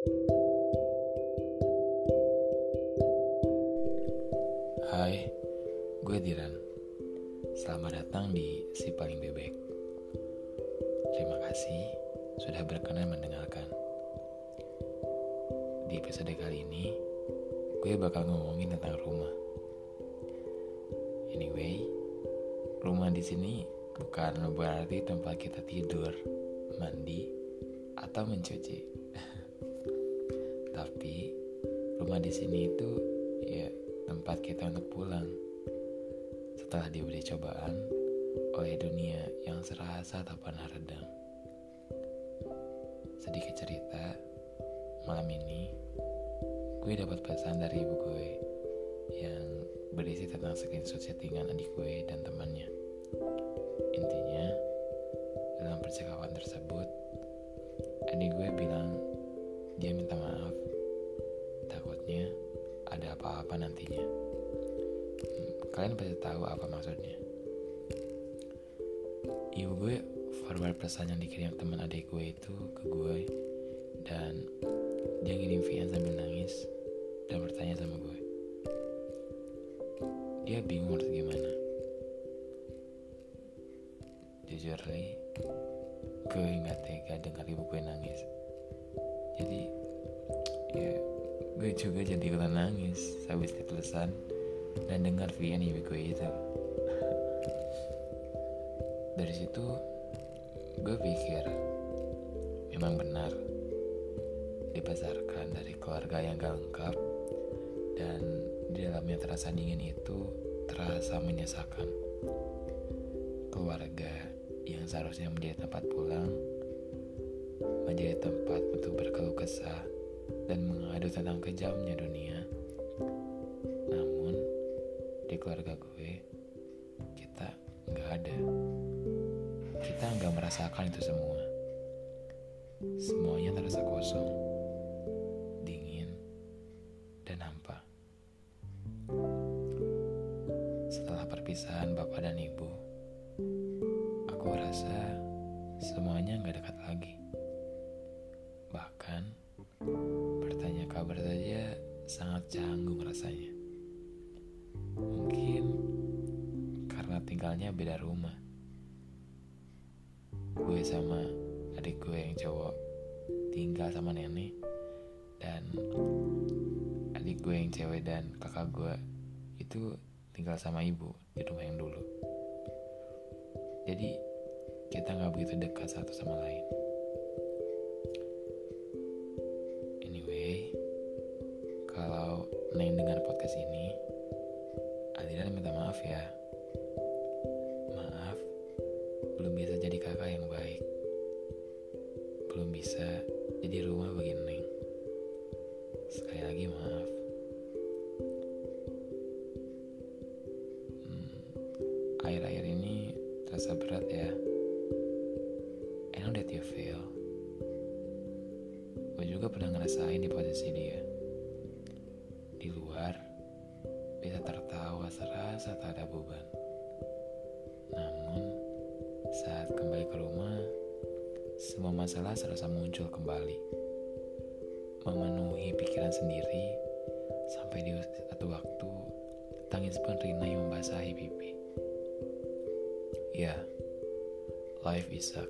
Hai, gue Diran. Selamat datang di Si Paling Bebek. Terima kasih sudah berkenan mendengarkan. Di episode kali ini, gue bakal ngomongin tentang rumah. Anyway, rumah di sini bukan berarti tempat kita tidur, mandi, atau mencuci. Tapi rumah di sini itu ya tempat kita untuk pulang setelah diberi cobaan oleh dunia yang serasa tak pernah redam. Sedikit cerita, malam ini gue dapat pesan dari ibu gue yang berisi tentang screenshot settingan adik gue dan temannya. Intinya, dalam percakapan tersebut, adik gue bilang dia minta maaf takutnya ada apa-apa nantinya. Kalian pasti tahu apa maksudnya. Ibu gue forward pesan yang dikirim teman adik gue itu ke gue dan dia ngirim VN sambil nangis dan bertanya sama gue. Dia bingung harus gimana. Jujur gue nggak tega dengar ibu gue nangis. Jadi ya gue juga jadi ikutan nangis habis ditulisan dan dengar VN ibu gue itu dari situ gue pikir memang benar dibesarkan dari keluarga yang gak lengkap dan di dalamnya terasa dingin itu terasa menyesakan. Keluarga yang seharusnya menjadi tempat pulang menjadi tempat untuk berkeluh kesah dan mengadu tentang kejamnya dunia. Namun, di keluarga gue, kita nggak ada. Kita nggak merasakan itu semua. Semuanya terasa kosong, dingin, dan hampa. Setelah perpisahan bapak dan ibu, aku rasa semuanya nggak dekat lagi. Sangat canggung rasanya. Mungkin karena tinggalnya beda rumah. Gue sama adik gue yang cowok tinggal sama nenek dan adik gue yang cewek dan kakak gue itu tinggal sama ibu di rumah yang dulu. Jadi kita nggak begitu dekat satu sama lain. Neng dengar podcast ini, Adilan minta maaf ya. Maaf, belum bisa jadi kakak yang baik. Belum bisa jadi rumah bagi Neng. Sekali lagi maaf. Hmm, akhir-akhir ini terasa berat ya. I know that you feel. Gue juga pernah ngerasain di posisi dia. Di luar, bisa tertawa serasa tak ada beban. Namun, saat kembali ke rumah, semua masalah serasa muncul kembali. Memenuhi pikiran sendiri, sampai di satu waktu, tangis pun Rina yang membasahi pipi. Ya, life is suck.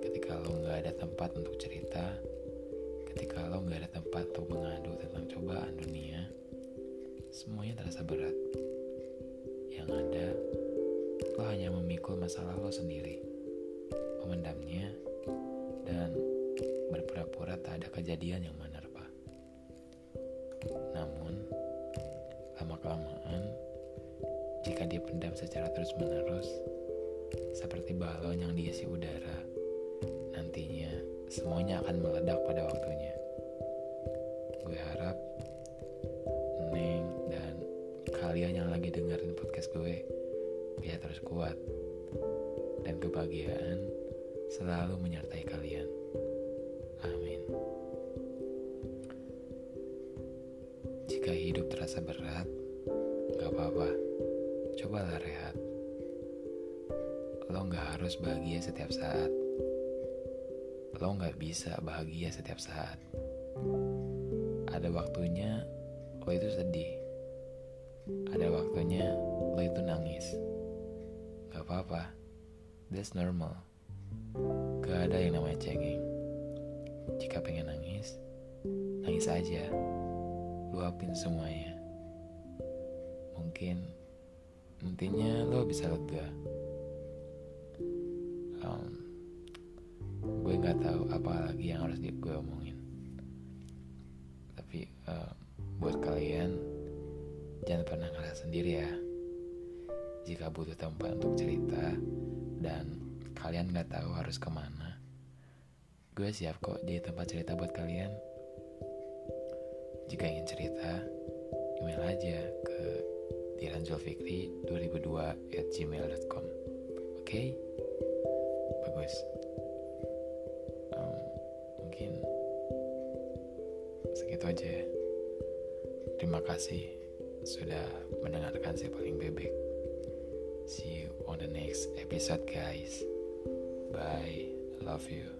Ketika lo nggak ada tempat untuk cerita, ketika lo nggak ada tempat untuk mengadu tentang cobaan dunia, semuanya terasa berat. Yang ada, lo hanya memikul masalah lo sendiri, memendamnya, dan berpura-pura tak ada kejadian yang menerpa. Namun, lama-kelamaan, jika dipendam secara terus-menerus, seperti balon yang diisi udara, semuanya akan meledak pada waktunya. Gue harap Neng dan kalian yang lagi dengerin podcast gue bisa terus kuat dan kebahagiaan selalu menyertai kalian. Amin. Jika hidup terasa berat, gak apa-apa. Cobalah rehat. Lo gak harus bahagia setiap saat. Lo nggak bisa bahagia setiap saat. Ada waktunya lo itu sedih. Ada waktunya lo itu nangis. Gak apa-apa. That's normal. Gak ada yang namanya cengeng. Jika pengen nangis, nangis aja. Luapin semuanya. Mungkin nantinya lo bisa lega. Um, gue nggak tahu apa lagi yang harus gue omongin. Tapi uh, buat kalian jangan pernah ngerasa sendiri ya. Jika butuh tempat untuk cerita dan kalian nggak tahu harus ke mana, gue siap kok jadi tempat cerita buat kalian. Jika ingin cerita, email aja ke diranjulfikri2002 at gmail.com Oke? Okay? Bagus. itu aja ya. Terima kasih sudah mendengarkan si paling bebek. See you on the next episode guys. Bye. Love you.